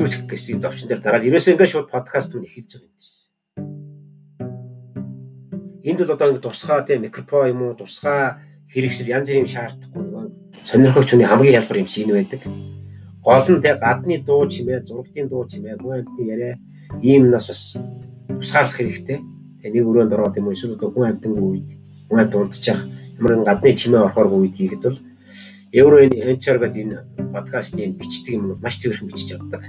хөгжүүлэх гэсэн төвчин дээр дараад ерөөсөө ингээд шууд подкаст нь эхэлж байгаа юм дийсэн. Энд бол одоо ингэ тусгай тийм микрофон юм уу тусгай хэрэгсэл янз бүрийн шаардахгүй нөгөө сонирхогч хүний хамгийн ялбар юм шиг энэ байдаг. Гол нь тэг гадны дуу чимээ, зургийн дуу чимээ, хүн амьтны яриа ийм нас бас тусгаарлах хэрэгтэй. Тэгээ нэг өрөөнд ороод юм уу эсвэл одоо хүн амьтан үед хүн амьд унтчих ямар нэгэн гадны чимээ орохоор үед хийхэд бол Евро энэ HR гэдэг энэ подкастын бичдэг юм маш цэвэрхэн бичиж авдаг.